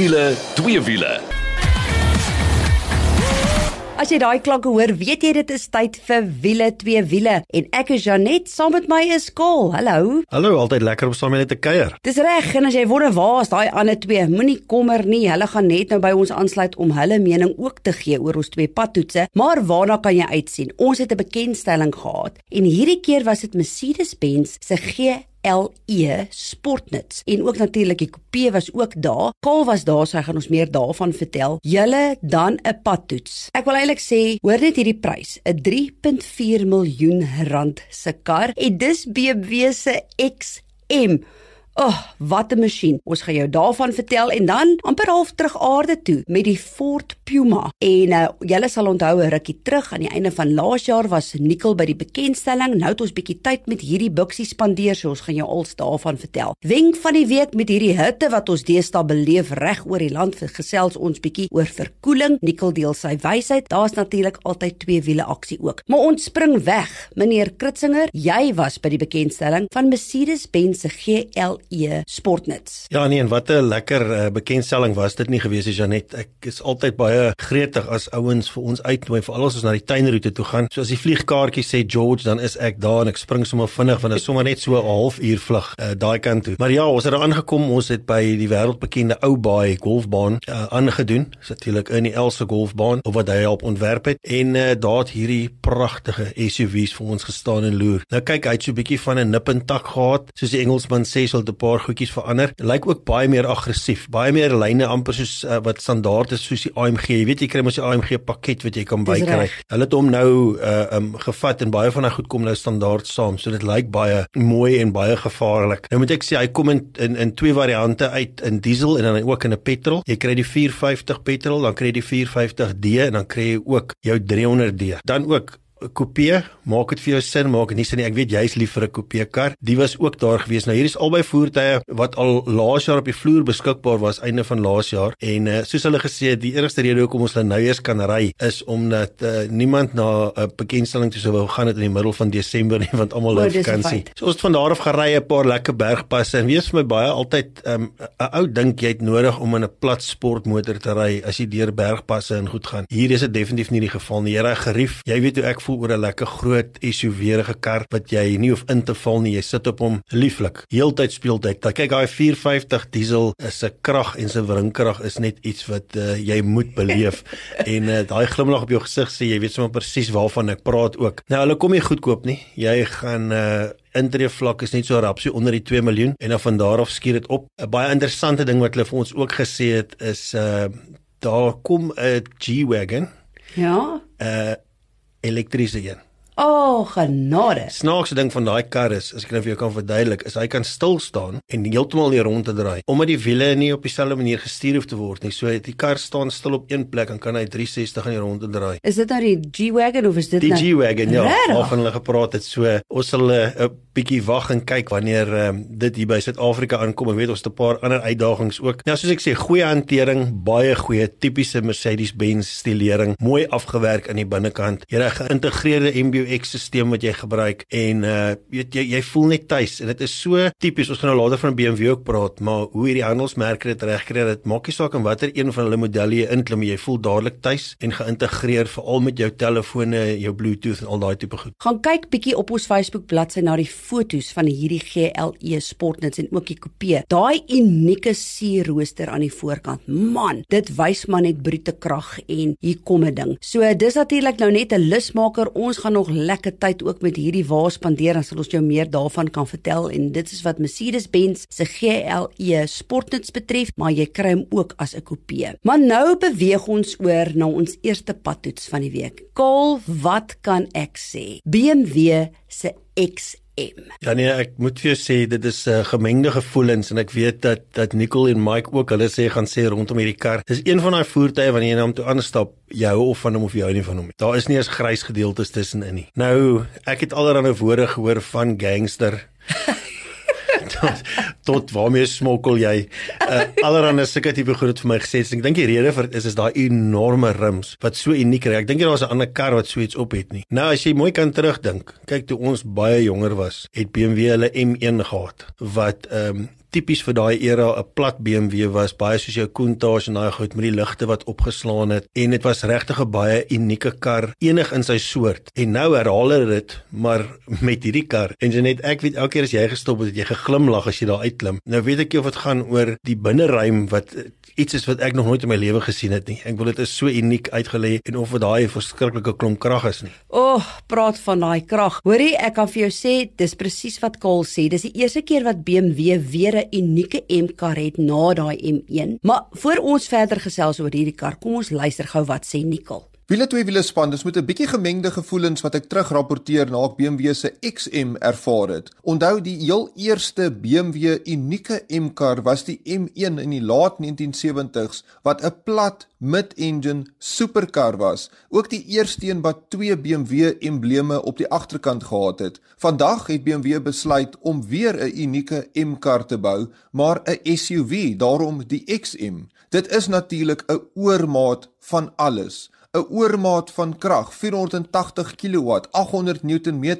wiele, twee wiele. As jy daai klanke hoor, weet jy dit is tyd vir wiele twee wiele en ek is Janet, saam met my is Kol. Hallo. Hallo, altyd lekker om saam met julle te kuier. Dis reg en as jy wonder waar is daai ander twee, moenie kommer nie. Hulle gaan net nou by ons aansluit om hulle mening ook te gee oor ons twee padtoetse. Maar waarna kan jy uitsien? Ons het 'n bekendstelling gehad en hierdie keer was dit Mercedes-Benz se G LE Sportnuts en ook natuurlik die kopie was ook daar. Kaal was daar, so hy gaan ons meer daarvan vertel. Julle dan 'n padtoets. Ek wil eintlik sê, hoor net hierdie prys, 'n 3.4 miljoen rand se kar en dis BMW se XM. Oh, wat 'n masjien. Ons gaan jou daarvan vertel en dan amper half terug aarde toe met die Ford Puma. En uh, julle sal onthou 'n rukkie terug aan die einde van laas jaar was Nikkel by die bekendstelling. Nou het ons bietjie tyd met hierdie buksie spandeer, so ons gaan jou als daarvan vertel. Wenk van die week met hierdie hitte wat ons deesdae beleef reg oor die land, gesels ons bietjie oor verkoeling. Nikkel deel sy wysheid. Daar's natuurlik altyd twee wiele aksie ook. Maar ons spring weg. Meneer Kritzinger, jy was by die bekendstelling van Mercedes-Benz se GL E Sportnuts. Ja nee, en wat 'n lekker uh, bekendstelling was dit nie gewees nie Janet. Ek is altyd baie gretig as ouens vir ons uitnooi vir al ons na die tuinroete toe gaan. So as die vliegkaartjie sê George, dan is ek daar en ek spring sommer vinnig want dit is sommer net so 'n halfuur vlug uh, daai kant toe. Maar ja, ons het daar aangekom. Ons het by die wêreldbekende Ou Baai golfbaan uh, aangedoen. Dis natuurlik in die Else golfbaan of wat hy help ontwerp het en uh, daar het hierdie pragtige SUV's vir ons gestaan en loer. Nou kyk, hy het so 'n bietjie van 'n nip en tak gehad, soos die Engelsman sê, sal 'n paar goedjies verander. Lyk ook baie meer aggressief, baie meer lyne amper soos uh, wat standaard is soos die AMG. Jy weet jy kry mos die AMG pakket wat jy kan bykry. Hulle het hom nou uh um gevat en baie van hy goed kom nou standaard saam. So dit lyk baie mooi en baie gevaarlik. Nou moet ek sê hy kom in in, in twee variante uit in diesel en dan ook in 'n petrol. Jy kry die 450 petrol, dan kry jy die 450D en dan kry jy ook jou 300D. Dan ook 'n kopie, maak dit vir jou sin, maak dit nie sin nie. Ek weet jy's lief vir 'n kopie kar. Die was ook daar gewees. Nou hier is albei voertuie wat al laas jaar op die vloer beskikbaar was einde van laas jaar en uh, soos hulle gesê het, die enigste rede hoekom ons hulle nou eers kan ry is omdat uh, niemand na 'n uh, bekendstelling toe sou wou gaan het in die middel van Desember nie want almal het vakansie. So ons het van daar af gery 'n paar lekker bergpasse en weet vir my baie altyd ehm, 'n um, ou dink jy het nodig om in 'n plat sportmotor te ry as jy deur bergpasse en goed gaan. Hier is dit definitief nie die geval nie. Jy ry gerief. Jy weet hoe ek voel oor 'n lekker groot SUV-rige kar wat jy nie hoef in te val nie. Jy sit op hom lieflik. Heeltyd speel dit. Kyk, daai 450 diesel is 'n krag en sy wringkrag is net iets wat uh, jy moet beleef. en uh, daai glimlag op jou gesig sê jy weet sommer presies waarvan ek praat ook. Nou, hulle kom nie goedkoop nie. Jy gaan uh, intree vlak is net so rap so onder die 2 miljoen en dan van daar af skiet dit op. 'n Baie interessante ding wat hulle vir ons ook gesê het is uh daar kom 'n G-Wagon. Ja. Uh elektriese een. O, oh, genade. Snaakse ding van daai kar is, as ek nou vir jou kan verduidelik, is hy kan stil staan en heeltemal hier rond te draai. Omdat die wiele nie op dieselfde manier gestuur hoef te word nie. So die kar staan stil op een plek en kan hy 360 in die rond te draai. Is dit nou die G-Wagon of is dit die nou Die G-Wagon, ja. Waarvan hulle gepraat het. So ons sal 'n uh, bietjie wag en kyk wanneer um, dit hier by Suid-Afrika aankom. Ek weet ons het 'n paar ander uitdagings ook. Nou soos ek sê, goeie hantering, baie goeie tipiese Mercedes-Benz stilering, mooi afgewerk aan die binnekant. Jy 'n geïntegreerde MBUX-stelsel wat jy gebruik en uh weet jy jy voel net tuis en dit is so tipies. Ons gaan nou later van BMW ook praat, maar hoe hierdie handelsmerke dit regkry, dit maak nie saak in watter een van hulle modelle jy inklim, jy voel dadelik tuis en geïntegreer veral met jou telefone, jou Bluetooth en al daai tipe goed. Gaan kyk bietjie op ons Facebook bladsy na die fotos van hierdie GLE Sportnuts en ook die kopie. Daai unieke sierrooster aan die voorkant. Man, dit wys maar net brute krag en hier kom 'n ding. So dis natuurlik nou net 'n lusmaker. Ons gaan nog lekker tyd ook met hierdie wa spandeer en sal ons jou meer daarvan kan vertel en dit is wat Mercedes-Benz se GLE Sportnuts betref, maar jy kry hom ook as 'n kopie. Maar nou beweeg ons oor na ons eerste padtoets van die week. Kaal, wat kan ek sê? BMW se X M. Ja nee, ek moet vir jou sê dit is 'n uh, gemengde gevoelens en ek weet dat dat Nicole en Mike ook hulle sê gaan sê rondom hierdie kar. Dis een van daai voertuie wanneer jy na hom toe aanstap, jy hou of van hom of jy hou nie van hom nie. Daar is nie eens grys gedeeltes tussenin nie. Nou, ek het allerlei woorde gehoor van gangster. Tot, tot waarmee smokkel jy? Uh, allerhande sulke tipe goed het vir my gesê. Ek dink die rede vir is is daai enorme rims wat so uniek is. Ek dink daar was 'n ander kar wat so iets op het nie. Nou as jy mooi kan terugdink, kyk toe ons baie jonger was, het BMW hulle M1 gehad wat ehm um, tipies vir daai era 'n plat BMW was, baie soos jou Countach en daai goed met die ligte wat opgeslaan het en dit was regtig 'n baie unieke kar, enig in sy soort. En nou herhaal hulle dit, maar met hierdie kar. En jy net ek weet elke keer as jy gestop het, het jy geglimlag as jy daar uitklim. Nou weet ek nie of dit gaan oor die binneruim wat iets is wat ek nog nooit in my lewe gesien het nie. Ek wil dit is so uniek uitgelê en of dit daai verskriklike klomp krag is nie. O, oh, praat van daai krag. Hoorie, ek kan vir jou sê dis presies wat Kaal sê. Dis die eerste keer wat BMW weer 'n unieke M-kar het na daai M1. Maar voor ons verder gesels oor hierdie kar, kom ons luister gou wat sê Nicole. Wiele twee wiele span, dis met 'n bietjie gemengde gevoelens wat ek terugrapporteer na ek BMW se XM ervaar het. Onthou die heel eerste BMW unieke M-kar was die M1 in die laat 1970s wat 'n plat mid-engine superkar was. Ook die eerste een wat twee BMW embleme op die agterkant gehad het. Vandag het BMW besluit om weer 'n unieke M-kar te bou, maar 'n SUV, daarom die XM. Dit is natuurlik 'n oormaat van alles. 'n oormaat van krag, 480 kW, 800 Nm.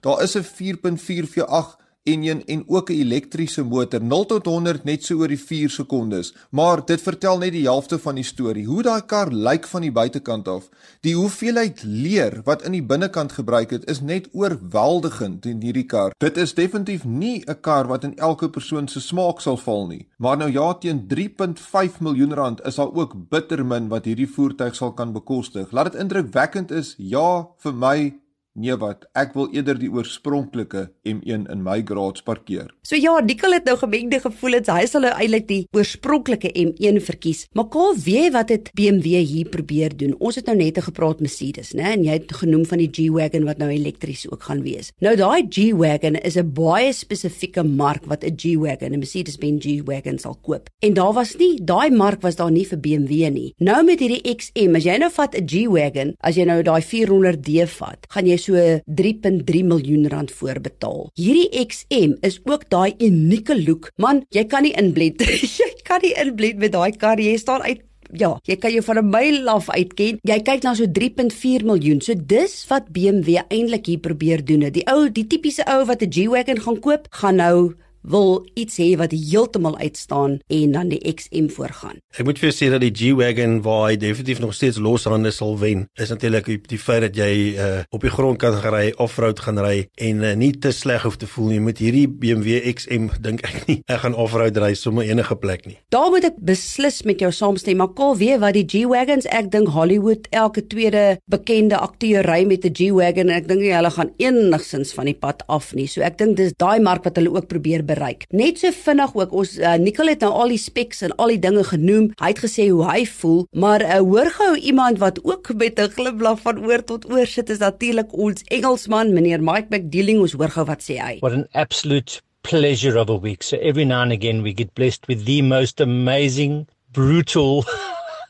Daar is 'n 4.4 V8 enjin en ook 'n elektriese motor 0 tot 100 net so oor die 4 sekondes. Maar dit vertel net die helfte van die storie. Hoe daai kar lyk van die buitekant af, die hoeveelheid leer wat in die binnekant gebruik het, is net oorweldigend in hierdie kar. Dit is definitief nie 'n kar wat in elke persoon se smaak sal val nie. Maar nou ja, teen 3.5 miljoen rand is daar ook bitter min wat hierdie voertuig sal kan bekostig. Laat dit indrukwekkend is, ja, vir my Nee wat, ek wil eerder die oorspronklike M1 in my graads parkeer. So ja, Nicole het nou gemengde gevoelens. Hy sal nou eintlik die oorspronklike M1 verkies. Maar Kaal, weet wat het BMW hier probeer doen? Ons het nou net gepraat Mercedes, né? En jy het genoem van die G-Wagon wat nou elektries ook gaan wees. Nou daai G-Wagon is 'n baie spesifieke mark wat 'n G-Wagon, 'n Mercedes-Benz G-Wagon sal koop. En daar was nie daai mark was daar nie vir BMW nie. Nou met hierdie XM, as jy nou vat 'n G-Wagon, as jy nou daai 400D vat, gaan jy so 3.3 miljoen rand voorbetaal. Hierdie XM is ook daai unieke look. Man, jy kan nie inblend. jy kan nie inblend met daai kar. Jy staan uit Ja, jy kan jou van 'n myl af uitken. Jy kyk na so 3.4 miljoen. So dis wat BMW eintlik hier probeer doen. Die ou, die tipiese ou wat 'n G-Wagon gaan koop, gaan nou wil iets hê wat heeltemal uitstaan en dan die XM voorgaan. Ek moet vir jou sê dat die G-Wagon waar hy definitief nog steeds loshande sal wen, is natuurlik die feit dat jy uh, op die grond kan ry, off-road gaan ry en uh, nie te sleg hoef te voel nie met hierdie BMW XM dink ek nie. Ek gaan off-road ry sommer enige plek nie. Daar moet ek beslis met jou saamstem, maar kol weet wat die G-Wagons, ek dink Hollywood elke tweede bekende akteur ry met 'n G-Wagon en ek dink hulle gaan enigsins van die pad af nie. So ek dink dis daai mark wat hulle ook probeer bereik. Net so vinnig ook ons uh, Nicole het nou al die specs en al die dinge genoem. Hy het gesê hoe hy voel, maar uh, hoor gou iemand wat ook met 'n glimlag van oor tot oor sit is natuurlik ons Engelsman meneer Mike McDealing. Ons hoor gou wat sê hy. What an absolute pleasure of a week. So every now and again we get blessed with the most amazing, brutal,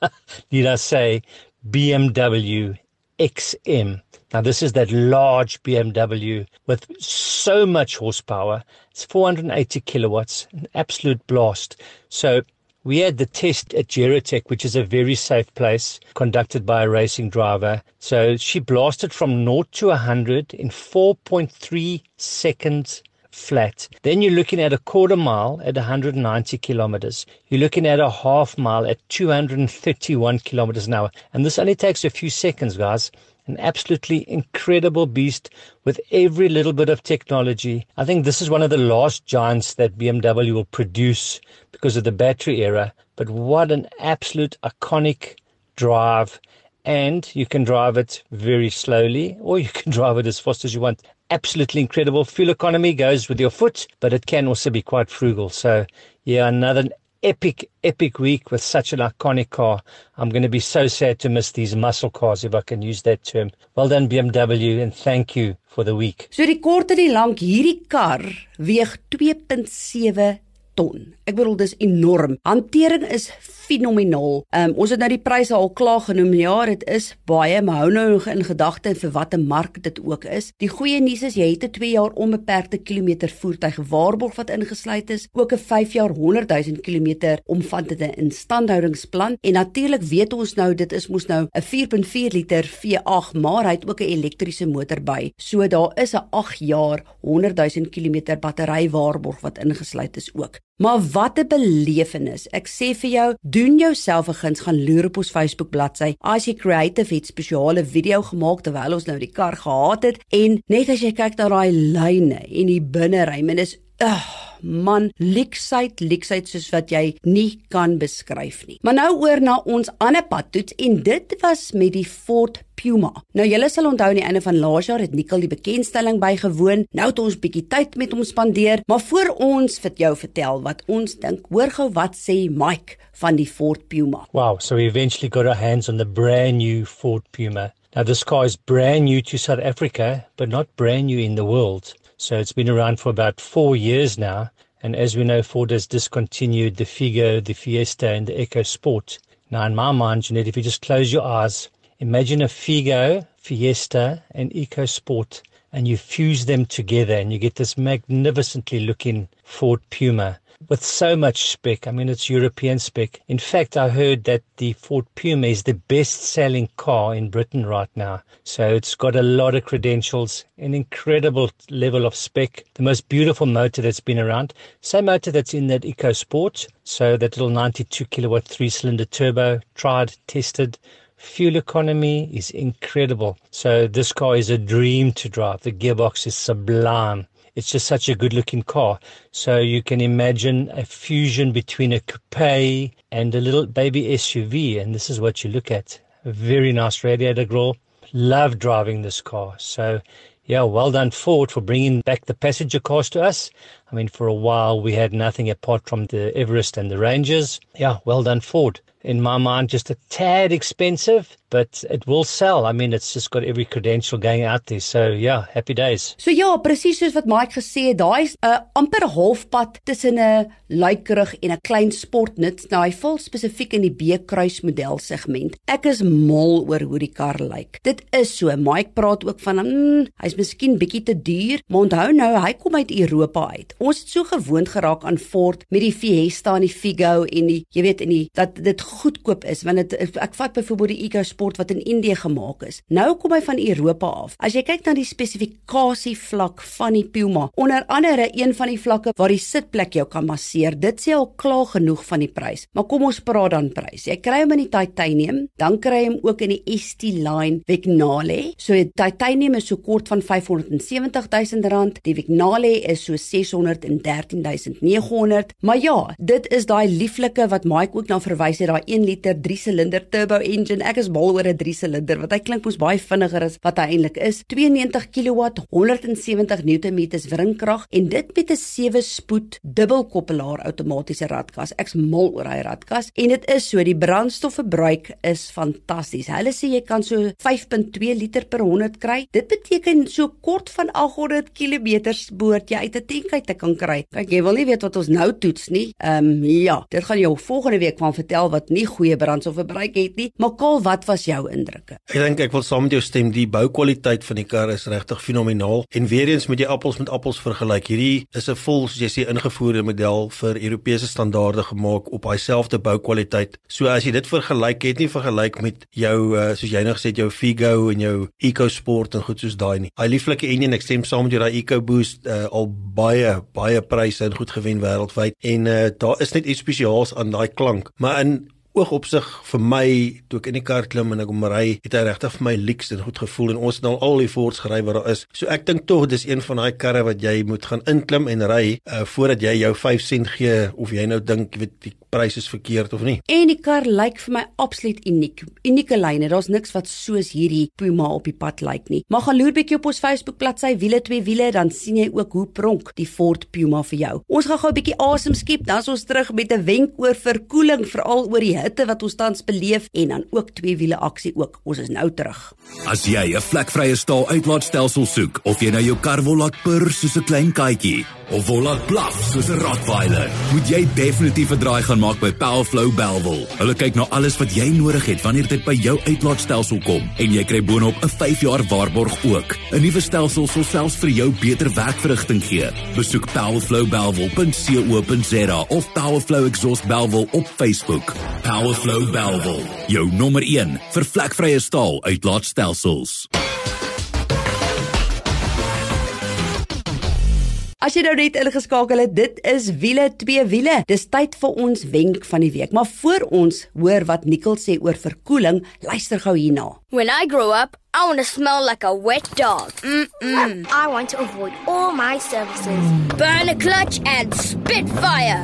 need I say, BMW XM. Now, this is that large BMW with so much horsepower. It's 480 kilowatts, an absolute blast. So, we had the test at Gerotech, which is a very safe place, conducted by a racing driver. So, she blasted from 0 to 100 in 4.3 seconds flat. Then you're looking at a quarter mile at 190 kilometers. You're looking at a half mile at 231 kilometers an hour. And this only takes a few seconds, guys an absolutely incredible beast with every little bit of technology. I think this is one of the last giants that BMW will produce because of the battery era. But what an absolute iconic drive. And you can drive it very slowly or you can drive it as fast as you want. Absolutely incredible. Fuel economy goes with your foot, but it can also be quite frugal. So, yeah, another epic, epic week with such an iconic car. I'm going to be so sad to miss these muscle cars, if I can use that term. Well done, BMW, and thank you for the week. So die kort en die lank, hierdie kar weeg 2.7 ton. Ek bedoel dis enorm. Hantering is fenomenaal. Um, ons het nou die pryse al klaar genoem. Ja, dit is baie, maar hou nou in gedagte vir watter mark dit ook is. Die goeie nuus is jy het 'n 2 jaar onbeperkte kilometer voertuig waarborg wat ingesluit is, ook 'n 5 jaar 100 000 km omvattende instandhoudingsplan en natuurlik weet ons nou dit is mos nou 'n 4.4 liter V8, maar hy het ook 'n elektriese motor by. So daar is 'n 8 jaar 100 000 km battery waarborg wat ingesluit is ook. Maar wat 'n belewenis. Ek sê vir jou, doen jouself 'n guns gaan loer op ons Facebook bladsy. As jy creative het spesiale video gemaak terwyl ons nou die kar gehad het en net as jy kyk na daai lyne en die binneruim en dis uh, man, leksheid, leksheid soos wat jy nie kan beskryf nie. Maar nou oor na ons ander padtoets en dit was met die Ford Puma. Nou julle sal onthou aan die einde van laas jaar het Nikkel die bekendstelling bygewoon. Nou het ons bietjie tyd met hom spandeer, maar voor ons vir jou vertel wat ons dink, hoor gou wat sê Mike van die Ford Puma. Wow, so we eventually got our hands on the brand new Ford Puma. Now this car is brand new to South Africa, but not brand new in the world. So it's been around for about four years now. And as we know, Ford has discontinued the Figo, the Fiesta, and the Eco Sport. Now, in my mind, Jeanette, if you just close your eyes, imagine a Figo, Fiesta, and Eco Sport, and you fuse them together, and you get this magnificently looking Ford Puma with so much spec. I mean, it's European spec. In fact, I heard that the Ford Puma is the best selling car in Britain right now. So it's got a lot of credentials, an incredible level of spec, the most beautiful motor that's been around. Same motor that's in that EcoSport. So that little 92 kilowatt three cylinder turbo, tried, tested. Fuel economy is incredible. So this car is a dream to drive. The gearbox is sublime. It's just such a good looking car. So you can imagine a fusion between a coupe and a little baby SUV. And this is what you look at. A very nice radiator grille. Love driving this car. So yeah, well done Ford for bringing back the passenger cars to us. I mean, for a while we had nothing apart from the Everest and the Rangers. Yeah, well done Ford. In my mind, just a tad expensive, but it will sell. I mean, it's just got every credential going out there. So yeah, happy days. So ja, presies soos wat Mike gesê het, daai's 'n uh, amper halfpad tussen 'n luikerig en 'n klein sportnuts. Nou hy val spesifiek in die B-kruis model segment. Ek is mal oor hoe die kar lyk. Dit is so. Mike praat ook van mm, hy's miskien bietjie te duur, maar onthou nou, hy kom uit Europa uit. Ons het so gewoond geraak aan Ford met die Fiesta en die Figo en die jy weet en die dat dit goedkoop is want dit ek vat byvoorbeeld die EcoSport sport wat in Indië gemaak is. Nou kom hy van Europa af. As jy kyk na die spesifikasie vlak van die Puma, onder andere een van die vlakke waar die sitplek jou kan masseer, dit sê al klaar genoeg van die prys. Maar kom ons praat dan prys. Jy kry hom in die titanium, dan kry jy hom ook in die ST line Vignale. So die titanium is so kort van 570 000 rand, die Vignale is so 613 900. Maar ja, dit is daai lieflike wat Mike ook na verwys het, daai 1 liter 3 silinder turbo engine. Ek is mal oor 'n 3 silinder wat hy klink mos baie vinniger as wat hy eintlik is. 92 kW, 170 Nm wringkrag en dit met 'n 7 spoed dubbelkoppelaar outomatiese radkas. Ek's mal oor hy radkas en dit is so die brandstofverbruik is fantasties. Hulle sê jy kan so 5.2 liter per 100 kry. Dit beteken so kort van 800 km boord jy uit 'n tank uit te kan kry. Kyk, jy wil nie weet wat ons nou toets nie. Ehm um, ja, dit gaan jou volgende week van vertel wat nie goeie brandstofverbruik het nie. Maar Kaal, wat was jou indrukke? Ek dink ek wil saam met jou stem, die boukwaliteit van die kar is regtig fenomenaal en weer eens moet jy appels met appels vergelyk. Hierdie is 'n vol soos jy sê ingevoerde model vir Europese standaarde gemaak op daai selfde boukwaliteit. So as jy dit vergelyk, het nie vergelyk met jou uh, soos jy nou gesê het jou Figo en jou EcoSport en goed soos daai nie. Hy lieflike enjin, ek stem saam met jou daai EcoBoost uh, al baie baie pryse en goed gewen wêreldwyd en uh, daar is net iets spesiaals aan daai klank. Maar in oogopsig vir my toe ek in die kar klim en ek kom ry, het hy regtig vir my leaks en goed gevoel en ons het nou al die Fords gery wat daar is. So ek dink tog dis een van daai karre wat jy moet gaan inklim en ry uh, voordat jy jou 5 sent gee of jy nou dink weet die prys is verkeerd of nie. En die kar lyk vir my absoluut uniek. Unieke lyne. Daar's niks wat soos hierdie Puma op die pad lyk nie. Maar gaan loer bietjie op ons Facebook bladsy wiele twee wiele dan sien jy ook hoe pronk die Ford Puma vir jou. Ons gaan gou 'n bietjie asem skep, dan is ons terug met 'n wenk oor verkoeling veral oor die hitte wat ons tans beleef en dan ook twee wiele aksie ook. Ons is nou terug. As jy 'n vlekvrye staal uitlaatstelsel soek of jy nou jou kar wil laat purr soos 'n klein katjie of wil laat blaf soos 'n rottweiler, moet jy definitief 'n draai gaan maak by Powerflow Belwel. Hulle kyk na alles wat jy nodig het wanneer dit by jou uitlaatstelsel kom en jy kry boonop 'n 5 jaar waarborg ook. 'n Nuwe stelsel sal selfs vir jou beter werkverrigting gee. Besoek powerflowbelwel.co.za of Powerflow Exhaust Belwel op Facebook. Powerflow Belwel, jou nommer 1 vir vlekvrye staal uitlaatstelsels. As jy nou net ingeskakel het, dit is wiele twee wiele. Dis tyd vir ons wenk van die week. Maar voor ons hoor wat Nicole sê oor verkoeling, luister gou hierna. When I grow up, I want to smell like a wet dog. Mm-mm. I want to avoid all my services. Burn a clutch and spit fire.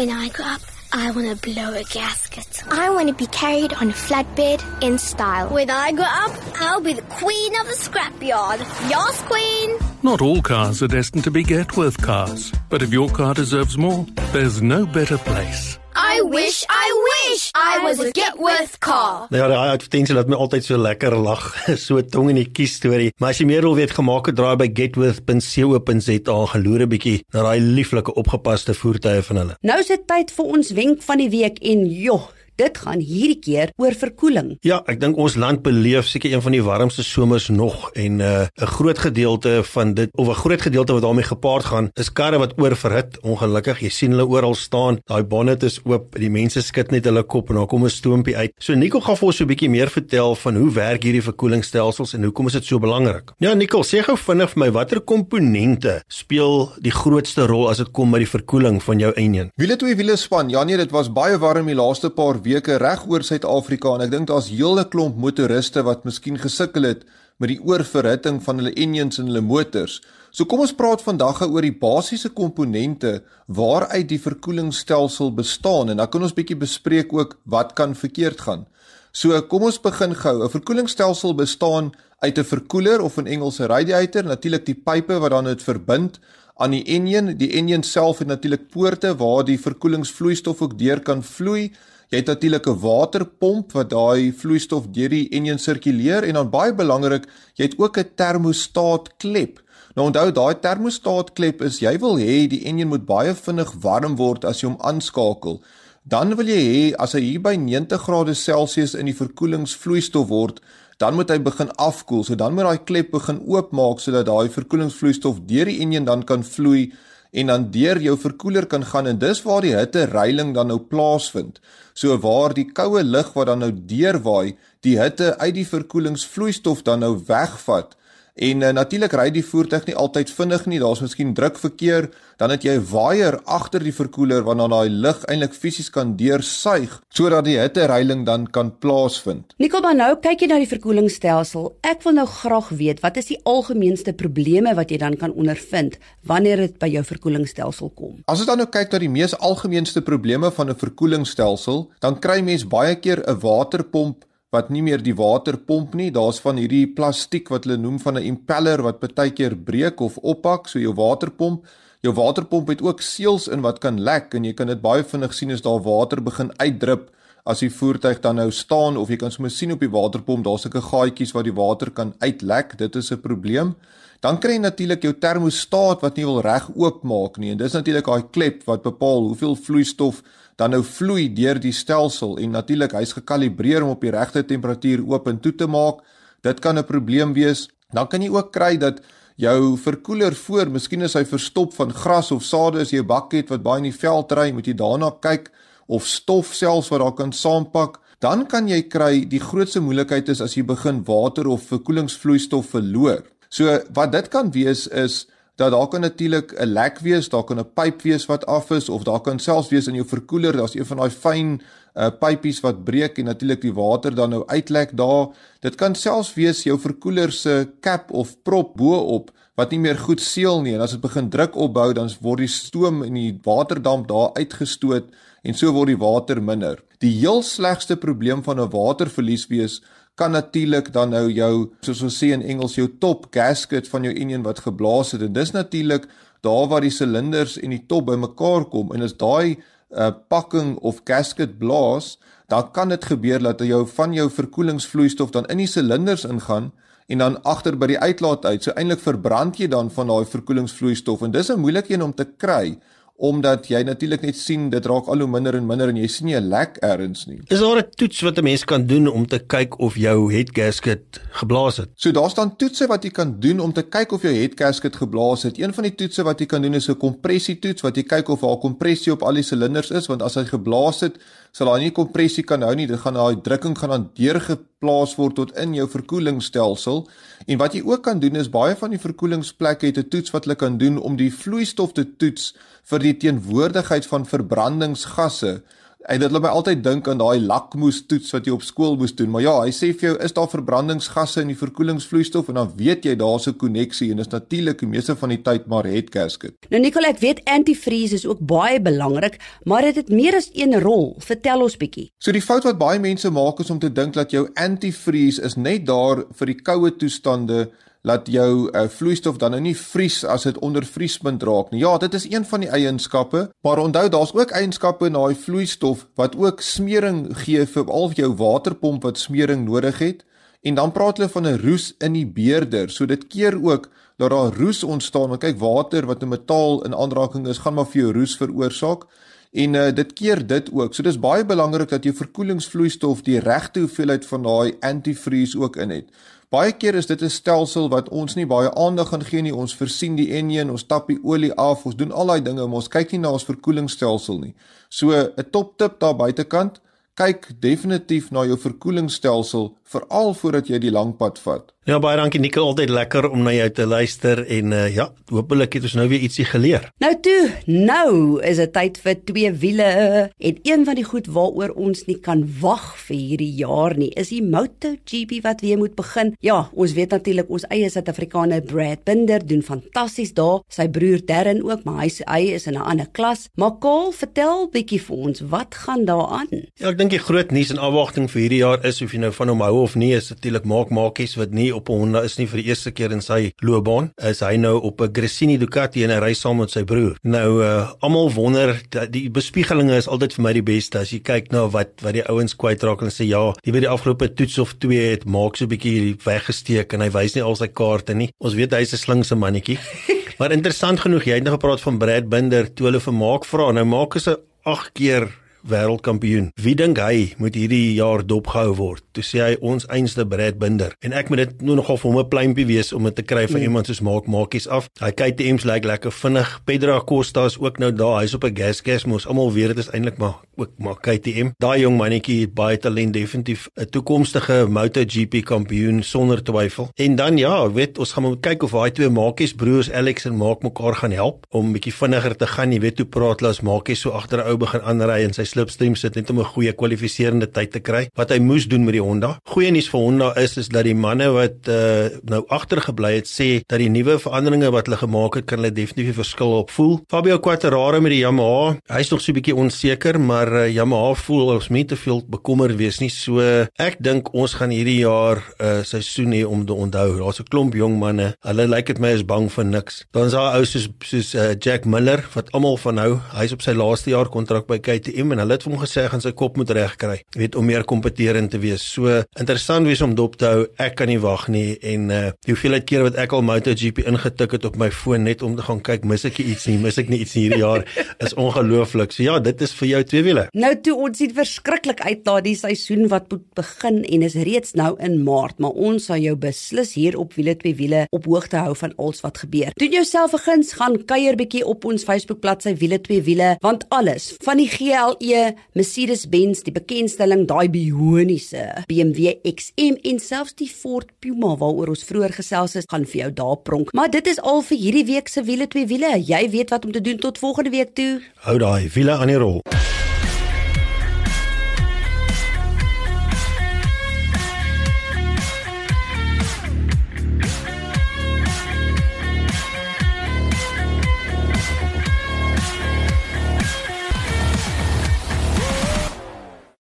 when I grow up, I want to blow a gasket. I want to be carried on a flatbed in style. When I grow up, I'll be the queen of the scrapyard. Yes, queen. Not all cars are destined to be Getworth cars, but if your car deserves more, there's no better place. I wish, I wish I was a Getworth car. Nou ja, daai advertensie laat my altyd so lekker lag, so tong in die kies storie. Maar as jy meer wil weet, gemaak het draai by getworth.co.za geloer 'n bietjie na daai lieflike opgepaste voertuie van hulle. Nou is dit tyd vir ons wenk van die week en joh, dit gaan hierdie keer oor verkoeling. Ja, ek dink ons land beleef seker een van die warmste somers nog en 'n uh, 'n groot gedeelte van dit of 'n groot gedeelte wat daarmee gepaard gaan, is karre wat oorverhit. Ongelukkig, jy sien hulle oral staan. Daai bonnet is oop, die mense skud net hulle kop en daar kom 'n stoompie uit. So Nico gaan vir ons so 'n bietjie meer vertel van hoe werk hierdie verkoelingsstelsels en hoekom is dit so belangrik. Ja, Nico, sê gou vinnig vir my watter komponente speel die grootste rol as dit kom by die verkoeling van jou enjin? Wiele twee wiele span. Ja nee, dit was baie warm die laaste paar weke reg oor Suid-Afrika en ek dink daar's hele klomp motoriste wat miskien gesukkel het met die oorverhitting van hulle engines en hulle motors. So kom ons praat vandag oor die basiese komponente waaruit die verkoelingsstelsel bestaan en dan kan ons bietjie bespreek ook wat kan verkeerd gaan. So kom ons begin gou. 'n Verkoelingsstelsel bestaan uit 'n verkoeler of in Engels 'n radiator, natuurlik die pype wat dan dit verbind aan die enjin. Die enjin self het natuurlik poorte waar die verkoelingsvloeistof ook deur kan vloei. Jy het natuurlik 'n waterpomp wat daai vloeistof deur die enjin sirkuleer en dan baie belangrik, jy het ook 'n termostaat klep. Nou onthou daai termostaat klep is jy wil hê die enjin moet baie vinnig warm word as jy hom aanskakel. Dan wil jy hê as hy hier by 90 grade Celsius in die verkoelingsvloeistof word, dan moet hy begin afkoel. So dan moet daai klep begin oopmaak sodat daai verkoelingsvloeistof deur die enjin dan kan vloei en dan deur jou verkoeler kan gaan en dis waar die hitte reiling dan nou plaasvind. So waar die koue lug wat dan nou deurwaai, die hitte uit die verkoelingsvloeistof dan nou wegvat En uh, natuurlik ry die voertuig nie altyd vinnig nie. Daar's miskien drukverkeer, dan het jy 'n waier agter die verkoeler waarna daai lug eintlik fisies kan deursuig sodat die hittereiling dan kan plaasvind. Nicole, nou kyk jy na die verkoelingsstelsel. Ek wil nou graag weet, wat is die algemeenste probleme wat jy dan kan ondervind wanneer dit by jou verkoelingsstelsel kom? As ons dan nou kyk na die mees algemeenste probleme van 'n verkoelingsstelsel, dan kry mens baie keer 'n waterpomp wat nie meer die water pomp nie. Daar's van hierdie plastiek wat hulle noem van 'n impeller wat baie keer breek of ophak, so jou waterpomp. Jou waterpomp het ook seels in wat kan lek en jy kan dit baie vinnig sien as daar water begin uitdrup as die voertuig dan nou staan of jy kan sommer sien op die waterpomp daar's sulke gaatjies waar die water kan uitlek. Dit is 'n probleem. Dan kry jy natuurlik jou termostaat wat nie wil reg oopmaak nie en dis natuurlik daai klep wat bepaal hoeveel vloeistof dan nou vloei deur die stelsel en natuurlik hy's gekalibreer om op die regte temperatuur oop en toe te maak. Dit kan 'n probleem wees. Dan kan jy ook kry dat jou verkoeler voor, miskien is hy verstop van gras of sade as jy 'n bak het wat baie in die veld ry, moet jy daarna kyk of stof selfs wat daar kan saampak. Dan kan jy kry die grootste moeilikheid is as jy begin water of verkoelingsvloeistof verloor. So wat dit kan wees is dat daar kan natuurlik 'n lek wees, daar kan 'n pyp wees wat af is of daar kan selfs wees in jou verkoeler, daar's een van daai fyn uh pypies wat breek en natuurlik die water dan nou uitlek daar. Dit kan selfs wees jou verkoeler se cap of prop bo-op wat nie meer goed seël nie en as dit begin druk opbou dan word die stoom en die waterdamp daar uitgestoot en so word die water minder. Die heel slegste probleem van 'n waterverlies wees kan natuurlik dan nou jou soos ons sê in Engels jou top gasket van jou enjin wat geblaas het. En dis natuurlik daar waar die silinders en die top bymekaar kom. En as daai uh, pakking of gasket blaas dan kan dit gebeur dat jou van jou verkoelingsvloeistof dan in die silinders ingaan en dan agter by die uitlaat uit. So eintlik verbrand jy dan van daai verkoelingsvloeistof en dis 'n moeilike een om te kry omdat jy natuurlik net sien dit raak al hoe minder en minder en jy sien nie 'n lek ergens nie. Is daar 'n toets wat 'n mens kan doen om te kyk of jou head gasket geblaas het? So daar staan toetse wat jy kan doen om te kyk of jou head gasket geblaas het. Een van die toetse wat jy kan doen is 'n kompressietoets wat jy kyk of daar kompressie op al die silinders is want as hy geblaas het, sal daai nie kompressie kan hou nie. Dit gaan daai drukking gaan dan deurgeplaas word tot in jou verkoelingsstelsel. En wat jy ook kan doen is baie van die verkoelingsplekke het 'n toets wat hulle kan doen om die vloeistof te toets vir die teenwoordigheid van verbrandingsgasse. En dit laat my altyd dink aan daai lakmoes toets wat jy op skool moes doen. Maar ja, hy sê vir jou is daar verbrandingsgasse in die verkoelingsvloeistof en dan weet jy daar's 'n koneksie en dis natuurlik die meeste van die tyd maar head gasket. Nou Nicole, ek weet antifreeze is ook baie belangrik, maar dit het, het meer as een rol. Vertel ons bietjie. So die fout wat baie mense maak is om te dink dat jou antifreeze is net daar vir die koue toestande laat jou uh, vloeistof dan nou nie vries as dit onder vriespunt raak nie. Ja, dit is een van die eienskappe, maar onthou daar's ook eienskappe in daai vloeistof wat ook smering gee vir al jou waterpomp wat smering nodig het. En dan praat hulle van 'n roes in die beerder. So dit keer ook dat daar roes ontstaan. Want kyk, water wat 'n metaal in aanraking is, gaan maar vir jou roes veroorsaak. En uh, dit keer dit ook. So dis baie belangrik dat jou verkoelingsvloeistof die regte hoeveelheid van daai antifreeze ook in het. Baie keer is dit 'n stelsel wat ons nie baie aandag aan gee nie. Ons versien die enjin, ons tap die olie af, ons doen al daai dinge, maar ons kyk nie na ons verkoelingsstelsel nie. So 'n top tip daar buitekant, kyk definitief na jou verkoelingsstelsel veral voordat jy die lang pad vat. Ja baie dankie Nicole, altyd lekker om na jou te luister en uh, ja, hopelik het ons nou weer ietsie geleer. Nou toe, nou is dit tyd vir twee wiele en een van die goed waaroor ons nie kan wag vir hierdie jaar nie, is die MotoGP wat weer moet begin. Ja, ons weet natuurlik ons eie Suid-Afrikaner Brad Binder doen fantasties daar, sy broer Darren ook, maar hy hy is in 'n ander klas. Maar Kaal, vertel bietjie vir ons, wat gaan daar aan? Ja, ek dink die groot nuus en afwagting vir hierdie jaar is of jy nou van hom hou of nie, is natuurlik maak maakies wat nie op 'n Honda is nie vir die eerste keer in sy loopbaan. Is hy nou op 'n Gresini Ducati en hy ry saam met sy broer. Nou uh almal wonder die bespiegelinge is altyd vir my die beste as jy kyk na wat wat die ouens kwytraak en sê ja, die by die afgelope toets of 2 het maak so 'n bietjie weggesteek en hy wys nie al sy kaarte nie. Ons weet hy's 'n slinkse mannetjie. maar interessant genoeg, jy het nou gepraat van Brad Binder toe hulle vir Maak vra. Nou Maak is 'n 8 keer wêreldkampioen. Wie dink hy moet hierdie jaar dopgehou word? Toe sê hy ons einste Brad Binder. En ek moet dit nou nogal vir hom 'n pleintjie wees om dit te kry van mm. iemand soos Maak Maakies af. Hy KTM's lyk like lekker vinnig. Pedro Acosta is ook nou daar. Hy's op 'n gas gas mos. Almal weet dit is eintlik maar ook maar KTM. Daai jong mannetjie het baie talent definitief 'n toekomstige MotoGP kampioen sonder twyfel. En dan ja, weet ons gaan moet kyk of daai twee Maakies broers Alex en Maak mekaar gaan help om 'n bietjie vinniger te gaan. Jy weet hoe praat hulle as Maakies so agter 'n ou begin aanry en sy slipstream sit net om 'n goeie kwalifiserende tyd te kry. Wat hy moes doen met die Honda. Goeie nuus vir Honda is is dat die manne wat uh, nou agtergebly het sê dat die nuwe veranderinge wat hulle gemaak het kan hulle definitief verskil op voel. Fabio Quartararo met die Yamaha, hy's nog so 'n bietjie onseker, maar uh, Yamaha voel ons moet te veel bekommerd wees nie. So ek dink ons gaan hierdie jaar 'n uh, seisoen hê om te onthou. Daar's 'n klomp jong manne. Hulle lyk dit my is bang vir niks. Dan's daar ou soos soos uh, Jack Miller wat almal van nou, hy's op sy laaste jaar kontrak by KTM en hulle het hom gesê gaan sy kop moet regkry. Weet om meer kompeterend te wees. So interessant wees om dop te hou. Ek kan nie wag nie en uh die hoeveelheid kere wat ek al MotoGP ingetik het op my foon net om te gaan kyk, mis ek iets nie, mis ek nie iets hierdie jaar is ongelooflik. So ja, dit is vir jou twee wiele. Nou toe ons sien verskriklik uit na die seisoen wat moet begin en is reeds nou in Maart, maar ons sal jou beslis hier op wiele twee wiele op hoogte hou van alles wat gebeur. Doen jouself 'n guns, gaan kuier bietjie op ons Facebook bladsy wiele twee wiele want alles van die GLE Mercedes-Benz, die bekendstelling daai bioniese BMW XM en selfs die Ford Puma waaroor ons vroeër gesels het, gaan vir jou daar pronk. Maar dit is al vir hierdie week se wiele twee wiele. Jy weet wat om te doen tot volgende week toe. Hou daai wiele aan die rol.